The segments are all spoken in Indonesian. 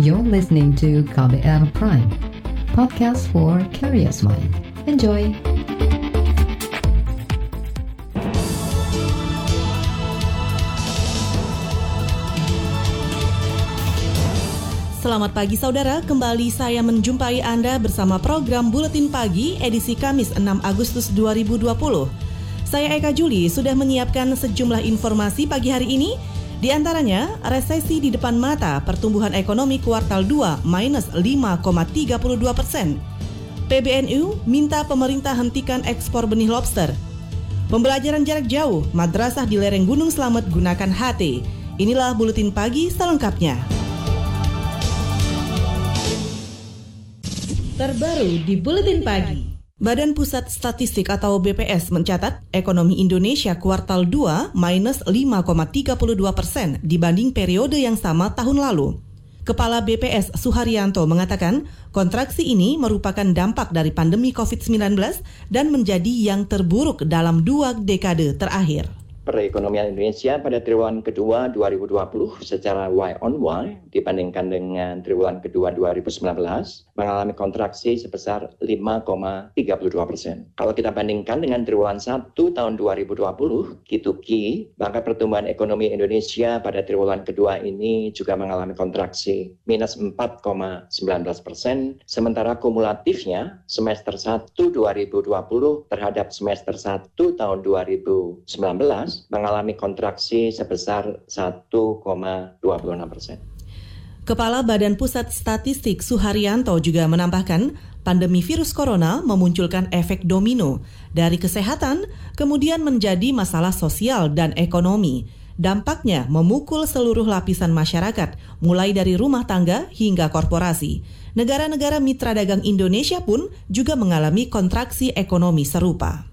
You're listening to KBR Prime, podcast for curious mind. Enjoy! Selamat pagi saudara, kembali saya menjumpai Anda bersama program Buletin Pagi edisi Kamis 6 Agustus 2020. Saya Eka Juli sudah menyiapkan sejumlah informasi pagi hari ini, di antaranya resesi di depan mata pertumbuhan ekonomi kuartal 2 minus 5,32 persen. PBNU minta pemerintah hentikan ekspor benih lobster. Pembelajaran jarak jauh, madrasah di lereng Gunung Slamet gunakan HT. Inilah Buletin Pagi selengkapnya. terbaru di Buletin Pagi. Badan Pusat Statistik atau BPS mencatat ekonomi Indonesia kuartal 2 minus 5,32 persen dibanding periode yang sama tahun lalu. Kepala BPS Suharyanto mengatakan kontraksi ini merupakan dampak dari pandemi COVID-19 dan menjadi yang terburuk dalam dua dekade terakhir perekonomian Indonesia pada triwulan kedua 2020 secara Y on Y dibandingkan dengan triwulan kedua 2019 mengalami kontraksi sebesar 5,32 persen. Kalau kita bandingkan dengan triwulan 1 tahun 2020, Q2Q, maka pertumbuhan ekonomi Indonesia pada triwulan kedua ini juga mengalami kontraksi minus 4,19 persen, sementara kumulatifnya semester 1 2020 terhadap semester 1 tahun 2019 mengalami kontraksi sebesar 1,26 persen. Kepala Badan Pusat Statistik Suharyanto juga menambahkan, pandemi virus corona memunculkan efek domino dari kesehatan kemudian menjadi masalah sosial dan ekonomi. Dampaknya memukul seluruh lapisan masyarakat, mulai dari rumah tangga hingga korporasi. Negara-negara mitra dagang Indonesia pun juga mengalami kontraksi ekonomi serupa.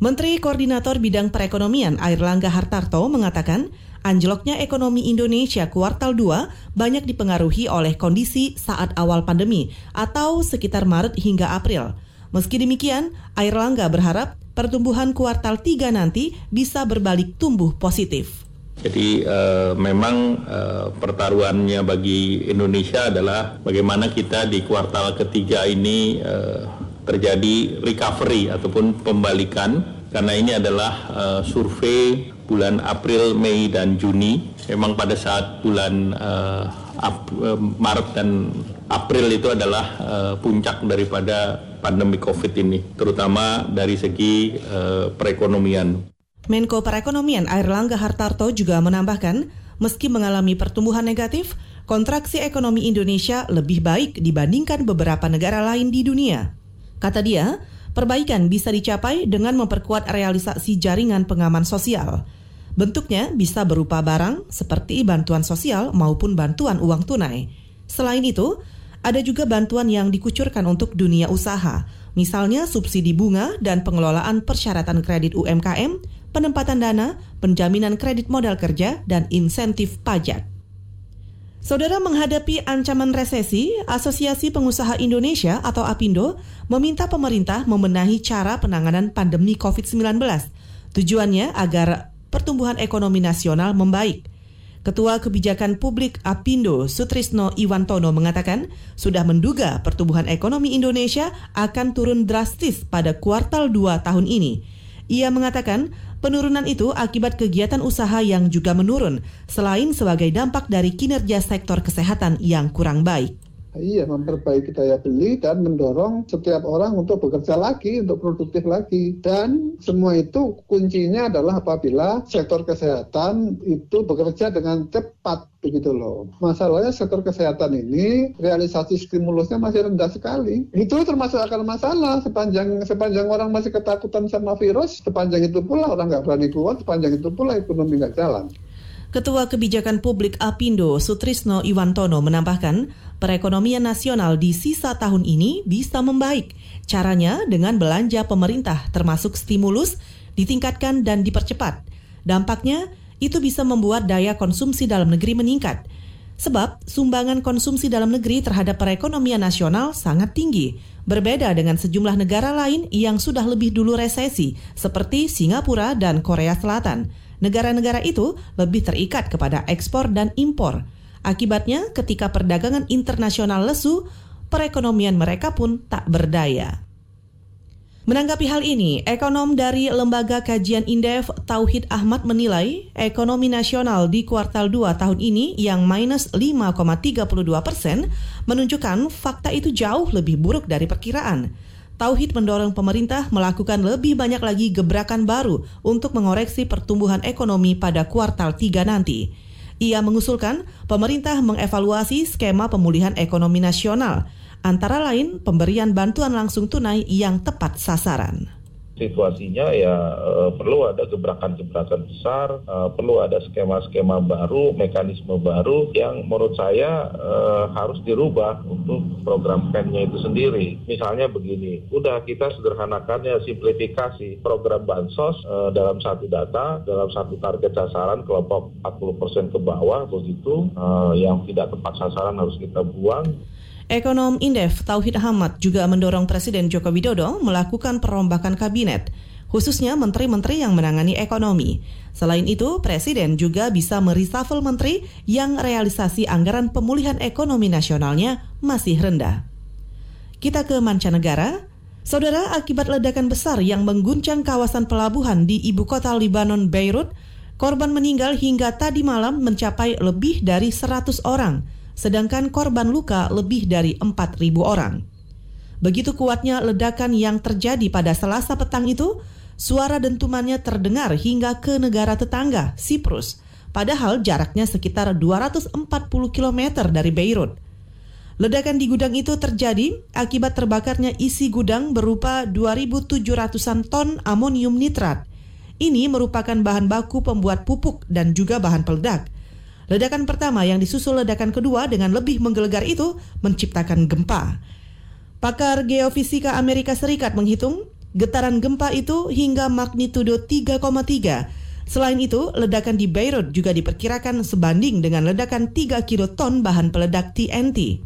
Menteri Koordinator Bidang Perekonomian Airlangga Hartarto mengatakan, anjloknya ekonomi Indonesia kuartal 2 banyak dipengaruhi oleh kondisi saat awal pandemi atau sekitar Maret hingga April. Meski demikian, Airlangga berharap pertumbuhan kuartal 3 nanti bisa berbalik tumbuh positif. Jadi uh, memang uh, pertaruhannya bagi Indonesia adalah bagaimana kita di kuartal ketiga ini uh, terjadi recovery ataupun pembalikan karena ini adalah uh, survei bulan April, Mei dan Juni. Memang pada saat bulan uh, Ap uh, Maret dan April itu adalah uh, puncak daripada pandemi Covid ini, terutama dari segi uh, perekonomian. Menko Perekonomian Airlangga Hartarto juga menambahkan, meski mengalami pertumbuhan negatif, kontraksi ekonomi Indonesia lebih baik dibandingkan beberapa negara lain di dunia. Kata dia, perbaikan bisa dicapai dengan memperkuat realisasi jaringan pengaman sosial. Bentuknya bisa berupa barang seperti bantuan sosial maupun bantuan uang tunai. Selain itu, ada juga bantuan yang dikucurkan untuk dunia usaha, misalnya subsidi bunga dan pengelolaan persyaratan kredit UMKM, penempatan dana, penjaminan kredit modal kerja, dan insentif pajak. Saudara menghadapi ancaman resesi, Asosiasi Pengusaha Indonesia atau APindo meminta pemerintah membenahi cara penanganan pandemi COVID-19. Tujuannya agar pertumbuhan ekonomi nasional membaik. Ketua Kebijakan Publik APindo Sutrisno Iwantono mengatakan sudah menduga pertumbuhan ekonomi Indonesia akan turun drastis pada kuartal 2 tahun ini. Ia mengatakan Penurunan itu akibat kegiatan usaha yang juga menurun, selain sebagai dampak dari kinerja sektor kesehatan yang kurang baik. Iya, memperbaiki daya beli dan mendorong setiap orang untuk bekerja lagi, untuk produktif lagi. Dan semua itu kuncinya adalah apabila sektor kesehatan itu bekerja dengan cepat begitu loh. Masalahnya sektor kesehatan ini realisasi stimulusnya masih rendah sekali. Itu termasuk akan masalah sepanjang sepanjang orang masih ketakutan sama virus, sepanjang itu pula orang nggak berani keluar, sepanjang itu pula ekonomi nggak jalan. Ketua Kebijakan Publik Apindo Sutrisno Iwantono menambahkan, perekonomian nasional di sisa tahun ini bisa membaik. Caranya dengan belanja pemerintah termasuk stimulus ditingkatkan dan dipercepat. Dampaknya itu bisa membuat daya konsumsi dalam negeri meningkat. Sebab sumbangan konsumsi dalam negeri terhadap perekonomian nasional sangat tinggi, berbeda dengan sejumlah negara lain yang sudah lebih dulu resesi, seperti Singapura dan Korea Selatan negara-negara itu lebih terikat kepada ekspor dan impor. Akibatnya, ketika perdagangan internasional lesu, perekonomian mereka pun tak berdaya. Menanggapi hal ini, ekonom dari Lembaga Kajian Indef Tauhid Ahmad menilai ekonomi nasional di kuartal 2 tahun ini yang minus 5,32 persen menunjukkan fakta itu jauh lebih buruk dari perkiraan. Tauhid mendorong pemerintah melakukan lebih banyak lagi gebrakan baru untuk mengoreksi pertumbuhan ekonomi pada kuartal 3 nanti. Ia mengusulkan pemerintah mengevaluasi skema pemulihan ekonomi nasional – antara lain pemberian bantuan langsung tunai yang tepat sasaran situasinya ya e, perlu ada gebrakan-gebrakan besar, e, perlu ada skema-skema baru, mekanisme baru yang menurut saya e, harus dirubah untuk program pen-nya itu sendiri. Misalnya begini, udah kita sederhanakan ya simplifikasi program bansos e, dalam satu data, dalam satu target sasaran kelompok 40% ke bawah begitu, e, yang tidak tepat sasaran harus kita buang. Ekonom Indef Tauhid Ahmad juga mendorong Presiden Joko Widodo melakukan perombakan kabinet, khususnya menteri-menteri yang menangani ekonomi. Selain itu, Presiden juga bisa merisafel menteri yang realisasi anggaran pemulihan ekonomi nasionalnya masih rendah. Kita ke mancanegara. Saudara, akibat ledakan besar yang mengguncang kawasan pelabuhan di ibu kota Libanon, Beirut, korban meninggal hingga tadi malam mencapai lebih dari 100 orang sedangkan korban luka lebih dari 4.000 orang. Begitu kuatnya ledakan yang terjadi pada selasa petang itu, suara dentumannya terdengar hingga ke negara tetangga, Siprus, padahal jaraknya sekitar 240 km dari Beirut. Ledakan di gudang itu terjadi akibat terbakarnya isi gudang berupa 2.700-an ton amonium nitrat. Ini merupakan bahan baku pembuat pupuk dan juga bahan peledak – Ledakan pertama yang disusul ledakan kedua dengan lebih menggelegar itu menciptakan gempa. Pakar geofisika Amerika Serikat menghitung getaran gempa itu hingga magnitudo 3,3. Selain itu, ledakan di Beirut juga diperkirakan sebanding dengan ledakan 3 kiloton bahan peledak TNT.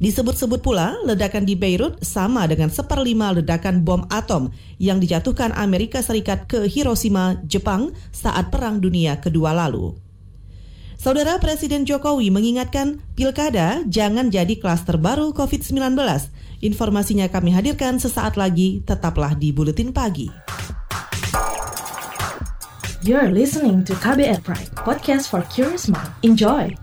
Disebut-sebut pula, ledakan di Beirut sama dengan seperlima ledakan bom atom yang dijatuhkan Amerika Serikat ke Hiroshima, Jepang saat Perang Dunia Kedua lalu. Saudara Presiden Jokowi mengingatkan pilkada jangan jadi klaster baru COVID-19. Informasinya kami hadirkan sesaat lagi, tetaplah di Buletin Pagi. You're listening to KBR Pride, podcast for curious mind. Enjoy!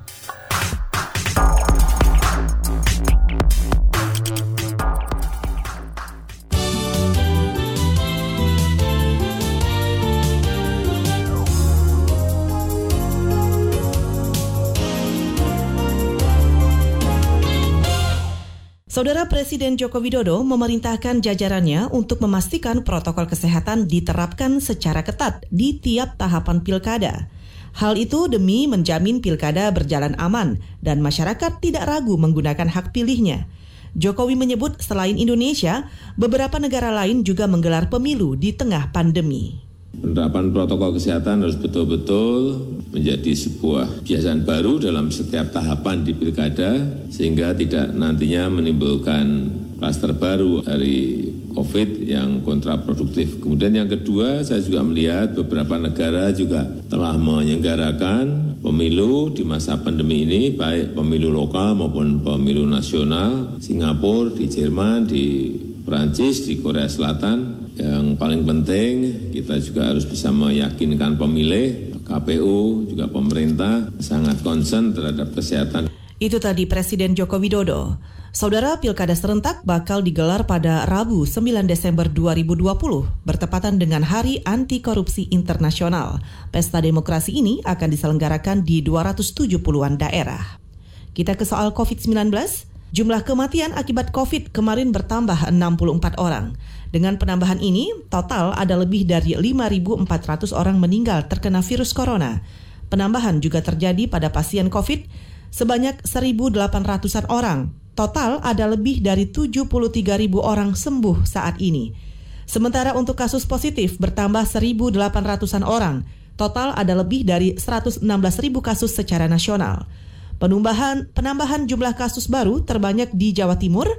Saudara Presiden Joko Widodo memerintahkan jajarannya untuk memastikan protokol kesehatan diterapkan secara ketat di tiap tahapan pilkada. Hal itu demi menjamin pilkada berjalan aman dan masyarakat tidak ragu menggunakan hak pilihnya. Jokowi menyebut selain Indonesia, beberapa negara lain juga menggelar pemilu di tengah pandemi. Penerapan protokol kesehatan harus betul-betul menjadi sebuah kebiasaan baru dalam setiap tahapan di pilkada sehingga tidak nantinya menimbulkan klaster baru dari COVID yang kontraproduktif. Kemudian yang kedua, saya juga melihat beberapa negara juga telah menyelenggarakan pemilu di masa pandemi ini, baik pemilu lokal maupun pemilu nasional, Singapura, di Jerman, di Perancis, di Korea Selatan, yang paling penting kita juga harus bisa meyakinkan pemilih, KPU, juga pemerintah sangat concern terhadap kesehatan. Itu tadi Presiden Joko Widodo. Saudara Pilkada serentak bakal digelar pada Rabu 9 Desember 2020 bertepatan dengan Hari Anti Korupsi Internasional. Pesta demokrasi ini akan diselenggarakan di 270-an daerah. Kita ke soal COVID-19. Jumlah kematian akibat COVID kemarin bertambah 64 orang. Dengan penambahan ini, total ada lebih dari 5.400 orang meninggal terkena virus corona. Penambahan juga terjadi pada pasien COVID sebanyak 1.800-an orang. Total ada lebih dari 73.000 orang sembuh saat ini. Sementara untuk kasus positif bertambah 1.800-an orang. Total ada lebih dari 116.000 kasus secara nasional. Penambahan penambahan jumlah kasus baru terbanyak di Jawa Timur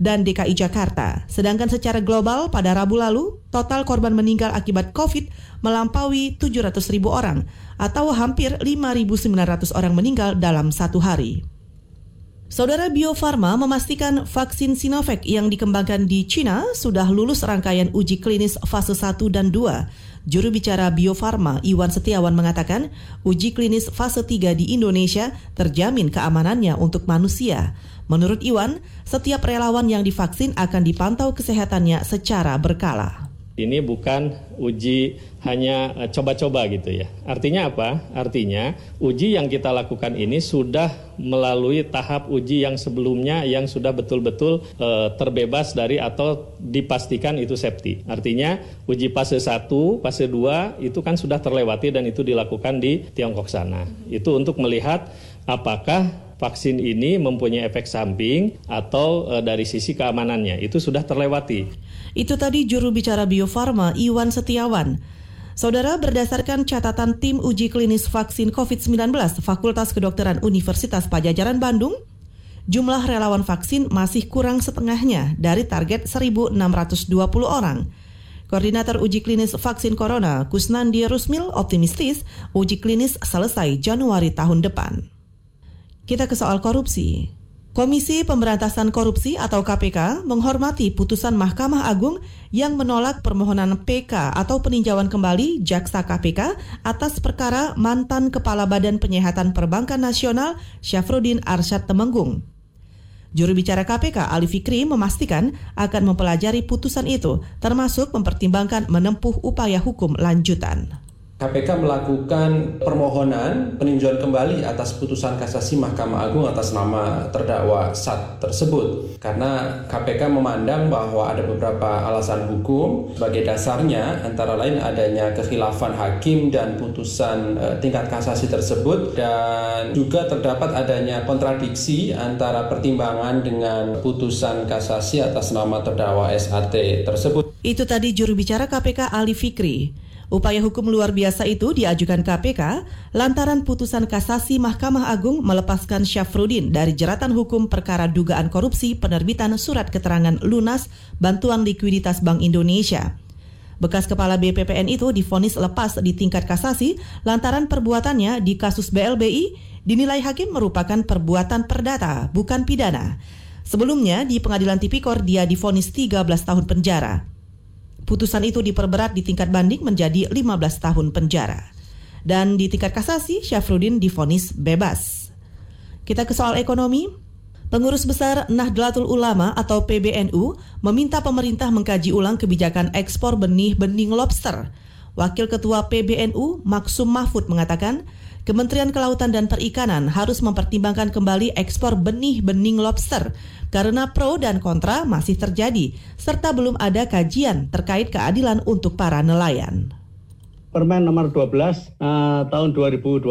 dan DKI Jakarta. Sedangkan secara global pada Rabu lalu, total korban meninggal akibat COVID melampaui 700 ribu orang atau hampir 5.900 orang meninggal dalam satu hari. Saudara Bio Farma memastikan vaksin Sinovac yang dikembangkan di China sudah lulus rangkaian uji klinis fase 1 dan 2. Juru bicara Bio Farma Iwan Setiawan mengatakan uji klinis fase 3 di Indonesia terjamin keamanannya untuk manusia. Menurut Iwan, setiap relawan yang divaksin akan dipantau kesehatannya secara berkala. Ini bukan uji hanya eh, coba-coba gitu ya. Artinya apa? Artinya uji yang kita lakukan ini sudah melalui tahap uji yang sebelumnya yang sudah betul-betul e, terbebas dari atau dipastikan itu safety. Artinya uji fase 1, fase 2 itu kan sudah terlewati dan itu dilakukan di Tiongkok sana. Itu untuk melihat apakah vaksin ini mempunyai efek samping atau e, dari sisi keamanannya. Itu sudah terlewati. Itu tadi juru bicara Bio Farma Iwan Setiawan. Saudara, berdasarkan catatan tim uji klinis vaksin COVID-19 Fakultas Kedokteran Universitas Pajajaran Bandung, jumlah relawan vaksin masih kurang setengahnya dari target 1.620 orang. Koordinator uji klinis vaksin corona, Kusnandi Rusmil, optimistis uji klinis selesai Januari tahun depan. Kita ke soal korupsi. Komisi Pemberantasan Korupsi atau KPK menghormati putusan Mahkamah Agung yang menolak permohonan PK atau peninjauan kembali jaksa KPK atas perkara mantan Kepala Badan Penyehatan Perbankan Nasional Syafruddin Arsyad Temenggung. Juru bicara KPK Ali Fikri memastikan akan mempelajari putusan itu termasuk mempertimbangkan menempuh upaya hukum lanjutan. KPK melakukan permohonan peninjauan kembali atas putusan kasasi Mahkamah Agung atas nama terdakwa SAT tersebut karena KPK memandang bahwa ada beberapa alasan hukum sebagai dasarnya antara lain adanya kekhilafan hakim dan putusan e, tingkat kasasi tersebut dan juga terdapat adanya kontradiksi antara pertimbangan dengan putusan kasasi atas nama terdakwa SAT tersebut. Itu tadi juru bicara KPK Ali Fikri. Upaya hukum luar biasa itu diajukan KPK lantaran putusan kasasi Mahkamah Agung melepaskan Syafruddin dari jeratan hukum perkara dugaan korupsi penerbitan surat keterangan lunas bantuan likuiditas Bank Indonesia. Bekas kepala BPPN itu difonis lepas di tingkat kasasi lantaran perbuatannya di kasus BLBI dinilai hakim merupakan perbuatan perdata, bukan pidana. Sebelumnya di pengadilan tipikor dia difonis 13 tahun penjara. Putusan itu diperberat di tingkat banding menjadi 15 tahun penjara. Dan di tingkat kasasi, Syafruddin difonis bebas. Kita ke soal ekonomi. Pengurus Besar Nahdlatul Ulama atau PBNU meminta pemerintah mengkaji ulang kebijakan ekspor benih-bening lobster. Wakil Ketua PBNU Maksum Mahfud mengatakan, Kementerian Kelautan dan Perikanan harus mempertimbangkan kembali ekspor benih-bening lobster karena pro dan kontra masih terjadi serta belum ada kajian terkait keadilan untuk para nelayan. Permen nomor 12 uh, eh, tahun 2020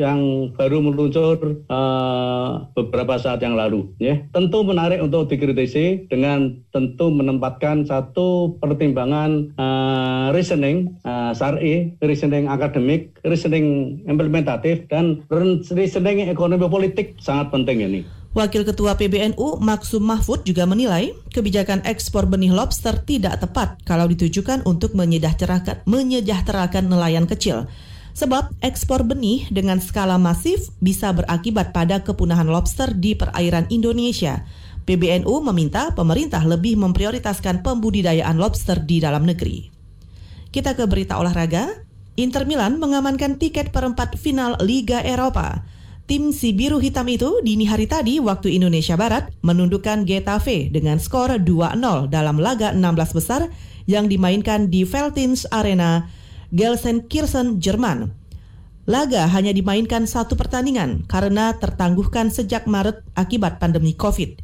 yang baru meluncur uh, beberapa saat yang lalu. Ya. Tentu menarik untuk dikritisi dengan tentu menempatkan satu pertimbangan uh, reasoning, uh, SARI, reasoning akademik, reasoning implementatif, dan reasoning ekonomi politik sangat penting ini. Wakil Ketua PBNU Maksum Mahfud juga menilai kebijakan ekspor benih lobster tidak tepat kalau ditujukan untuk menyejahterakan, menyejahterakan nelayan kecil. Sebab ekspor benih dengan skala masif bisa berakibat pada kepunahan lobster di perairan Indonesia. PBNU meminta pemerintah lebih memprioritaskan pembudidayaan lobster di dalam negeri. Kita ke berita olahraga. Inter Milan mengamankan tiket perempat final Liga Eropa. Tim si biru hitam itu dini hari tadi waktu Indonesia Barat menundukkan Getafe dengan skor 2-0 dalam laga 16 besar yang dimainkan di Veltins Arena, Gelsenkirchen, Jerman. Laga hanya dimainkan satu pertandingan karena tertangguhkan sejak Maret akibat pandemi COVID.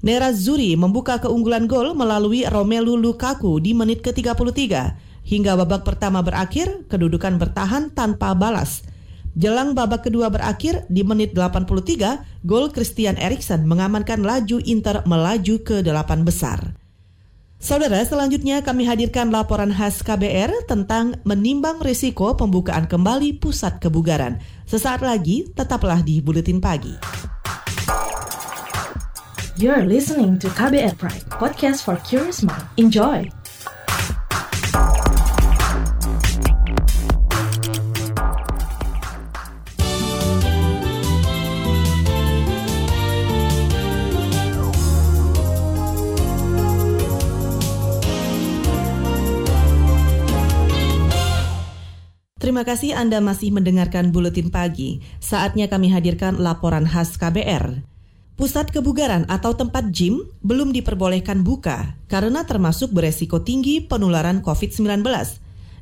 Nerazzurri membuka keunggulan gol melalui Romelu Lukaku di menit ke-33. Hingga babak pertama berakhir, kedudukan bertahan tanpa balas – Jelang babak kedua berakhir di menit 83, gol Christian Eriksen mengamankan laju Inter melaju ke delapan besar. Saudara, selanjutnya kami hadirkan laporan khas KBR tentang menimbang risiko pembukaan kembali pusat kebugaran. Sesaat lagi, tetaplah di Buletin Pagi. You're listening to KBR Pride, podcast for curious mind. Enjoy! Terima kasih Anda masih mendengarkan Buletin Pagi. Saatnya kami hadirkan laporan khas KBR. Pusat kebugaran atau tempat gym belum diperbolehkan buka karena termasuk beresiko tinggi penularan COVID-19.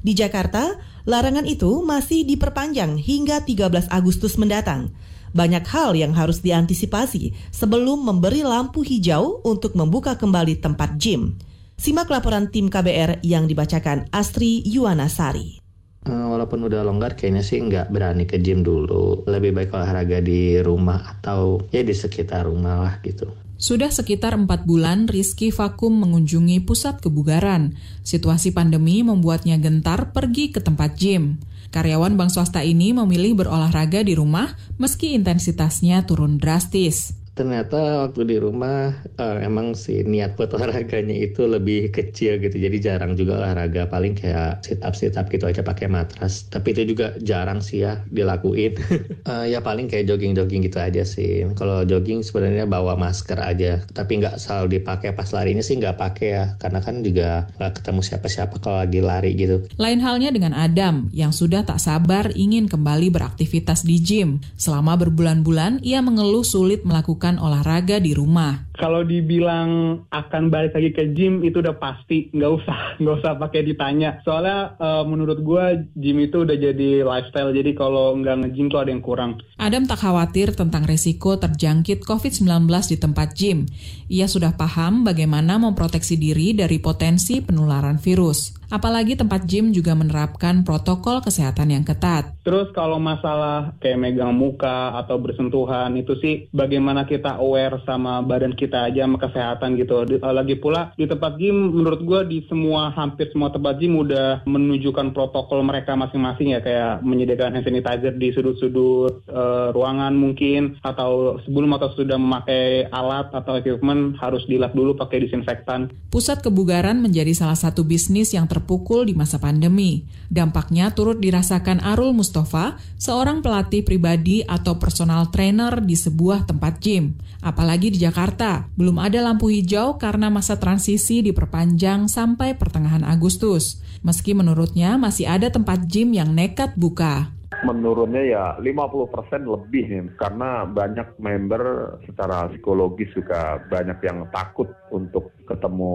Di Jakarta, larangan itu masih diperpanjang hingga 13 Agustus mendatang. Banyak hal yang harus diantisipasi sebelum memberi lampu hijau untuk membuka kembali tempat gym. Simak laporan tim KBR yang dibacakan Astri Yuwanasari. Uh, walaupun udah longgar kayaknya sih nggak berani ke gym dulu lebih baik olahraga di rumah atau ya di sekitar rumah lah gitu sudah sekitar empat bulan Rizky vakum mengunjungi pusat kebugaran. Situasi pandemi membuatnya gentar pergi ke tempat gym. Karyawan bank swasta ini memilih berolahraga di rumah meski intensitasnya turun drastis ternyata waktu di rumah uh, emang si niat buat olahraganya itu lebih kecil gitu. Jadi jarang juga olahraga. Paling kayak sit up sit up gitu aja pakai matras. Tapi itu juga jarang sih ya dilakuin. Uh, ya paling kayak jogging jogging gitu aja sih. Kalau jogging sebenarnya bawa masker aja. Tapi nggak selalu dipakai. Pas larinya sih nggak pakai ya. Karena kan juga nggak ketemu siapa-siapa kalau lagi lari gitu. Lain halnya dengan Adam yang sudah tak sabar ingin kembali beraktivitas di gym. Selama berbulan-bulan ia mengeluh sulit melakukan melakukan olahraga di rumah. Kalau dibilang akan balik lagi ke gym itu udah pasti, nggak usah nggak usah pakai ditanya. Soalnya uh, menurut gue gym itu udah jadi lifestyle, jadi kalau nggak nge-gym tuh ada yang kurang. Adam tak khawatir tentang resiko terjangkit COVID-19 di tempat gym. Ia sudah paham bagaimana memproteksi diri dari potensi penularan virus. Apalagi tempat gym juga menerapkan protokol kesehatan yang ketat. Terus kalau masalah kayak megang muka atau bersentuhan itu sih bagaimana kita aware sama badan kita aja sama kesehatan gitu. Eh, lagi pula di tempat gym menurut gue di semua hampir semua tempat gym udah menunjukkan protokol mereka masing-masing ya kayak menyediakan hand sanitizer di sudut-sudut uh, ruangan mungkin atau sebelum atau sudah memakai alat atau equipment harus dilap dulu pakai disinfektan. Pusat kebugaran menjadi salah satu bisnis yang ter terpukul di masa pandemi. Dampaknya turut dirasakan Arul Mustafa, seorang pelatih pribadi atau personal trainer di sebuah tempat gym. Apalagi di Jakarta, belum ada lampu hijau karena masa transisi diperpanjang sampai pertengahan Agustus. Meski menurutnya masih ada tempat gym yang nekat buka menurunnya ya 50% lebih nih karena banyak member secara psikologis juga banyak yang takut untuk ketemu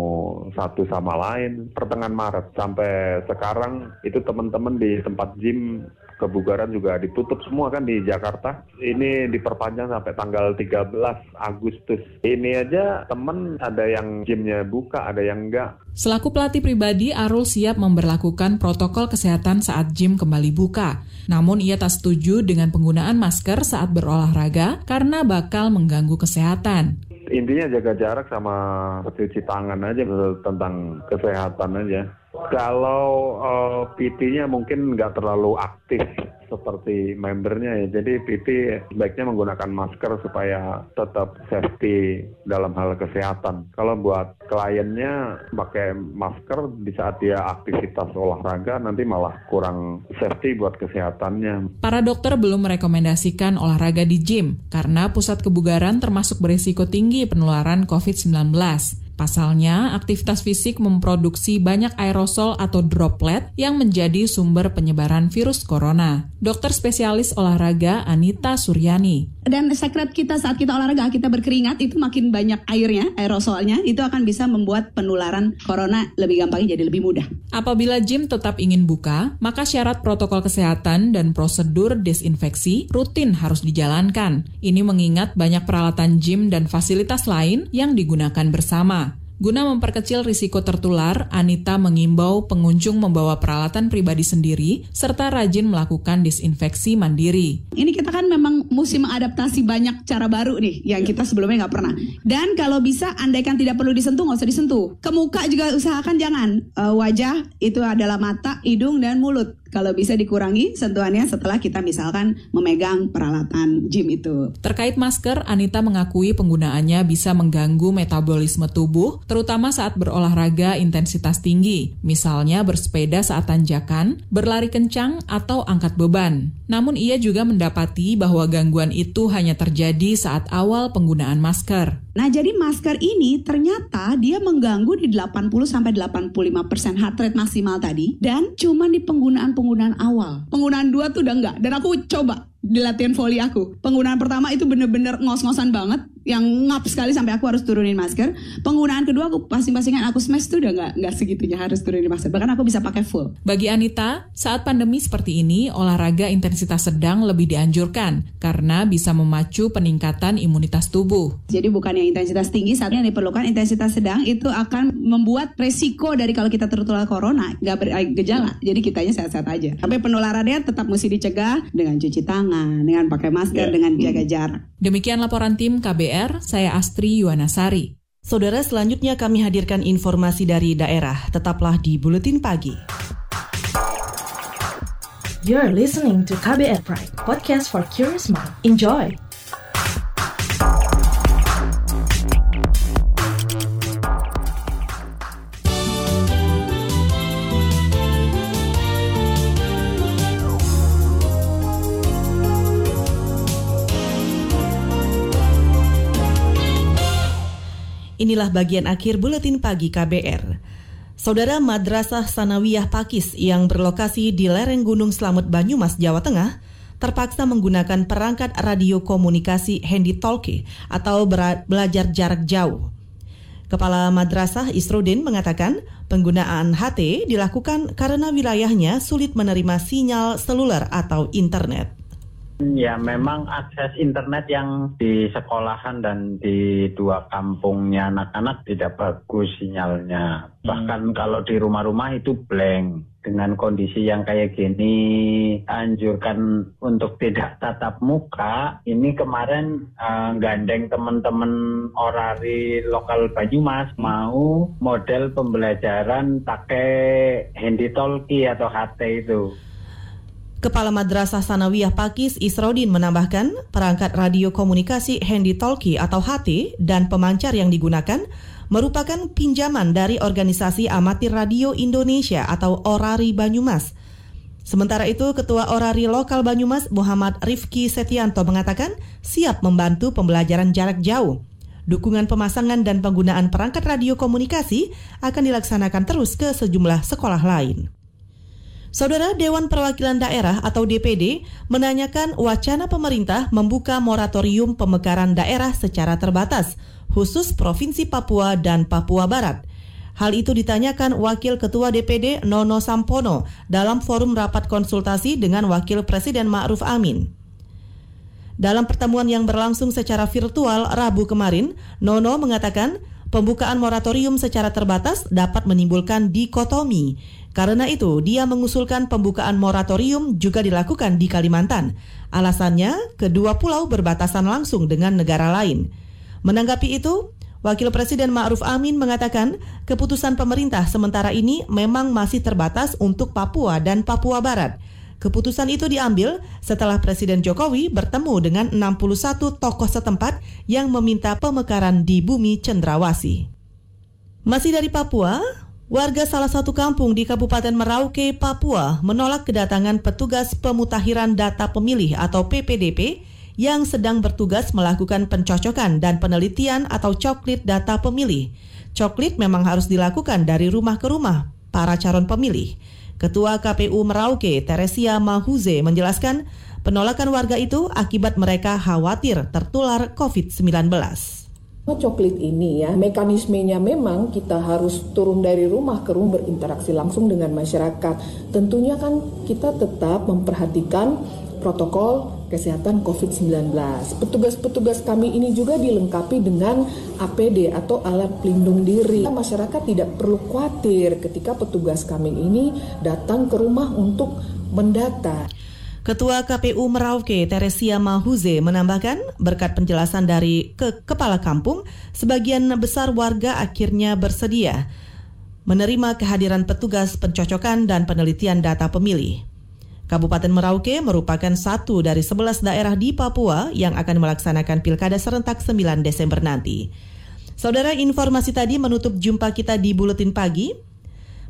satu sama lain pertengahan Maret sampai sekarang itu teman-teman di tempat gym kebugaran juga ditutup semua kan di Jakarta. Ini diperpanjang sampai tanggal 13 Agustus. Ini aja temen ada yang gymnya buka, ada yang enggak. Selaku pelatih pribadi, Arul siap memperlakukan protokol kesehatan saat gym kembali buka. Namun ia tak setuju dengan penggunaan masker saat berolahraga karena bakal mengganggu kesehatan intinya jaga jarak sama cuci tangan aja tentang kesehatan aja. Kalau uh, PT-nya mungkin nggak terlalu aktif seperti membernya ya. Jadi PT sebaiknya menggunakan masker supaya tetap safety dalam hal kesehatan. Kalau buat kliennya pakai masker di saat dia aktivitas olahraga nanti malah kurang safety buat kesehatannya. Para dokter belum merekomendasikan olahraga di gym karena pusat kebugaran termasuk berisiko tinggi penularan COVID-19. Pasalnya, aktivitas fisik memproduksi banyak aerosol atau droplet yang menjadi sumber penyebaran virus corona. Dokter spesialis olahraga Anita Suryani. Dan sekret kita saat kita olahraga, kita berkeringat itu makin banyak airnya, aerosolnya, itu akan bisa membuat penularan corona lebih gampang jadi lebih mudah. Apabila gym tetap ingin buka, maka syarat protokol kesehatan dan prosedur desinfeksi rutin harus dijalankan. Ini mengingat banyak peralatan gym dan fasilitas lain yang digunakan bersama. Guna memperkecil risiko tertular, Anita mengimbau pengunjung membawa peralatan pribadi sendiri serta rajin melakukan disinfeksi mandiri. Ini kita kan memang mesti mengadaptasi banyak cara baru nih yang kita sebelumnya nggak pernah. Dan kalau bisa andaikan tidak perlu disentuh nggak usah disentuh. Ke muka juga usahakan jangan. Uh, wajah itu adalah mata, hidung dan mulut Kalau bisa dikurangi sentuhannya setelah kita misalkan memegang peralatan gym itu. Terkait masker, Anita mengakui penggunaannya bisa mengganggu metabolisme tubuh, terutama saat berolahraga intensitas tinggi, misalnya bersepeda saat tanjakan, berlari kencang, atau angkat beban. Namun ia juga mendapati bahwa gangguan itu hanya terjadi saat awal penggunaan masker. Nah, jadi masker ini ternyata dia mengganggu di 80 sampai 85% heart rate maksimal tadi dan cuma di penggunaan-penggunaan awal. Penggunaan dua tuh udah enggak. Dan aku coba di latihan volley aku. Penggunaan pertama itu bener-bener ngos-ngosan banget, yang ngap sekali sampai aku harus turunin masker. Penggunaan kedua aku pasing-pasingan aku smash tuh udah nggak nggak segitunya harus turunin masker. Bahkan aku bisa pakai full. Bagi Anita, saat pandemi seperti ini, olahraga intensitas sedang lebih dianjurkan karena bisa memacu peningkatan imunitas tubuh. Jadi bukan yang intensitas tinggi, saat yang diperlukan intensitas sedang itu akan membuat resiko dari kalau kita tertular corona nggak bergejala. Jadi kitanya sehat-sehat aja. Tapi penularannya tetap mesti dicegah dengan cuci tangan dengan pakai masker, yeah. dengan jaga jarak. Demikian laporan tim KBR, saya Astri Yuwanasari. Saudara, selanjutnya kami hadirkan informasi dari daerah. Tetaplah di Buletin Pagi. You're listening to KBR Pride, podcast for curious mind. Enjoy! Inilah bagian akhir buletin pagi KBR. Saudara Madrasah Sanawiyah Pakis yang berlokasi di lereng Gunung Slamet Banyumas, Jawa Tengah, terpaksa menggunakan perangkat radio komunikasi handy talkie atau belajar jarak jauh. Kepala Madrasah Isrudin mengatakan penggunaan HT dilakukan karena wilayahnya sulit menerima sinyal seluler atau internet. Ya, memang akses internet yang di sekolahan dan di dua kampungnya anak-anak tidak bagus sinyalnya. Hmm. Bahkan kalau di rumah-rumah itu blank. Dengan kondisi yang kayak gini, anjurkan untuk tidak tatap muka. Ini kemarin uh, gandeng teman-teman orari lokal Banyumas mau model pembelajaran pakai handy talkie atau HT itu. Kepala Madrasah Sanawiyah Pakis Isrodin menambahkan perangkat radio komunikasi handy talkie atau HT dan pemancar yang digunakan merupakan pinjaman dari organisasi amatir radio Indonesia atau Orari Banyumas. Sementara itu, Ketua Orari Lokal Banyumas Muhammad Rifki Setianto mengatakan siap membantu pembelajaran jarak jauh. Dukungan pemasangan dan penggunaan perangkat radio komunikasi akan dilaksanakan terus ke sejumlah sekolah lain. Saudara Dewan Perwakilan Daerah atau DPD menanyakan wacana pemerintah membuka moratorium pemekaran daerah secara terbatas, khusus Provinsi Papua dan Papua Barat. Hal itu ditanyakan Wakil Ketua DPD Nono Sampono dalam forum rapat konsultasi dengan Wakil Presiden Ma'ruf Amin. Dalam pertemuan yang berlangsung secara virtual Rabu kemarin, Nono mengatakan pembukaan moratorium secara terbatas dapat menimbulkan dikotomi karena itu, dia mengusulkan pembukaan moratorium juga dilakukan di Kalimantan. Alasannya, kedua pulau berbatasan langsung dengan negara lain. Menanggapi itu, Wakil Presiden Ma'ruf Amin mengatakan keputusan pemerintah sementara ini memang masih terbatas untuk Papua dan Papua Barat. Keputusan itu diambil setelah Presiden Jokowi bertemu dengan 61 tokoh setempat yang meminta pemekaran di bumi cendrawasi. Masih dari Papua, Warga salah satu kampung di Kabupaten Merauke, Papua menolak kedatangan petugas pemutakhiran data pemilih atau PPDP yang sedang bertugas melakukan pencocokan dan penelitian atau coklit data pemilih. Coklit memang harus dilakukan dari rumah ke rumah para calon pemilih. Ketua KPU Merauke, Teresia Mahuze menjelaskan penolakan warga itu akibat mereka khawatir tertular COVID-19 coklit ini ya? Mekanismenya memang kita harus turun dari rumah ke rumah berinteraksi langsung dengan masyarakat. Tentunya kan kita tetap memperhatikan protokol kesehatan COVID-19 petugas-petugas kami ini juga dilengkapi dengan APD atau alat pelindung diri. Masyarakat tidak perlu khawatir ketika petugas kami ini datang ke rumah untuk mendata Ketua KPU Merauke Teresia Mahuze menambahkan berkat penjelasan dari ke kepala kampung, sebagian besar warga akhirnya bersedia menerima kehadiran petugas pencocokan dan penelitian data pemilih. Kabupaten Merauke merupakan satu dari 11 daerah di Papua yang akan melaksanakan pilkada serentak 9 Desember nanti. Saudara, informasi tadi menutup jumpa kita di Buletin Pagi.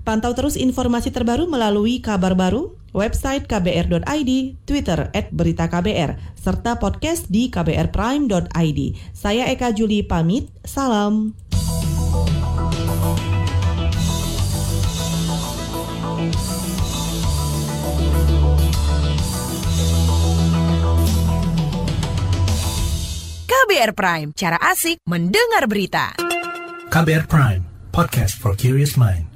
Pantau terus informasi terbaru melalui kabar baru, website kbr.id, Twitter at berita KBR, serta podcast di kbrprime.id. Saya Eka Juli pamit, salam. KBR Prime, cara asik mendengar berita. KBR Prime, podcast for curious mind.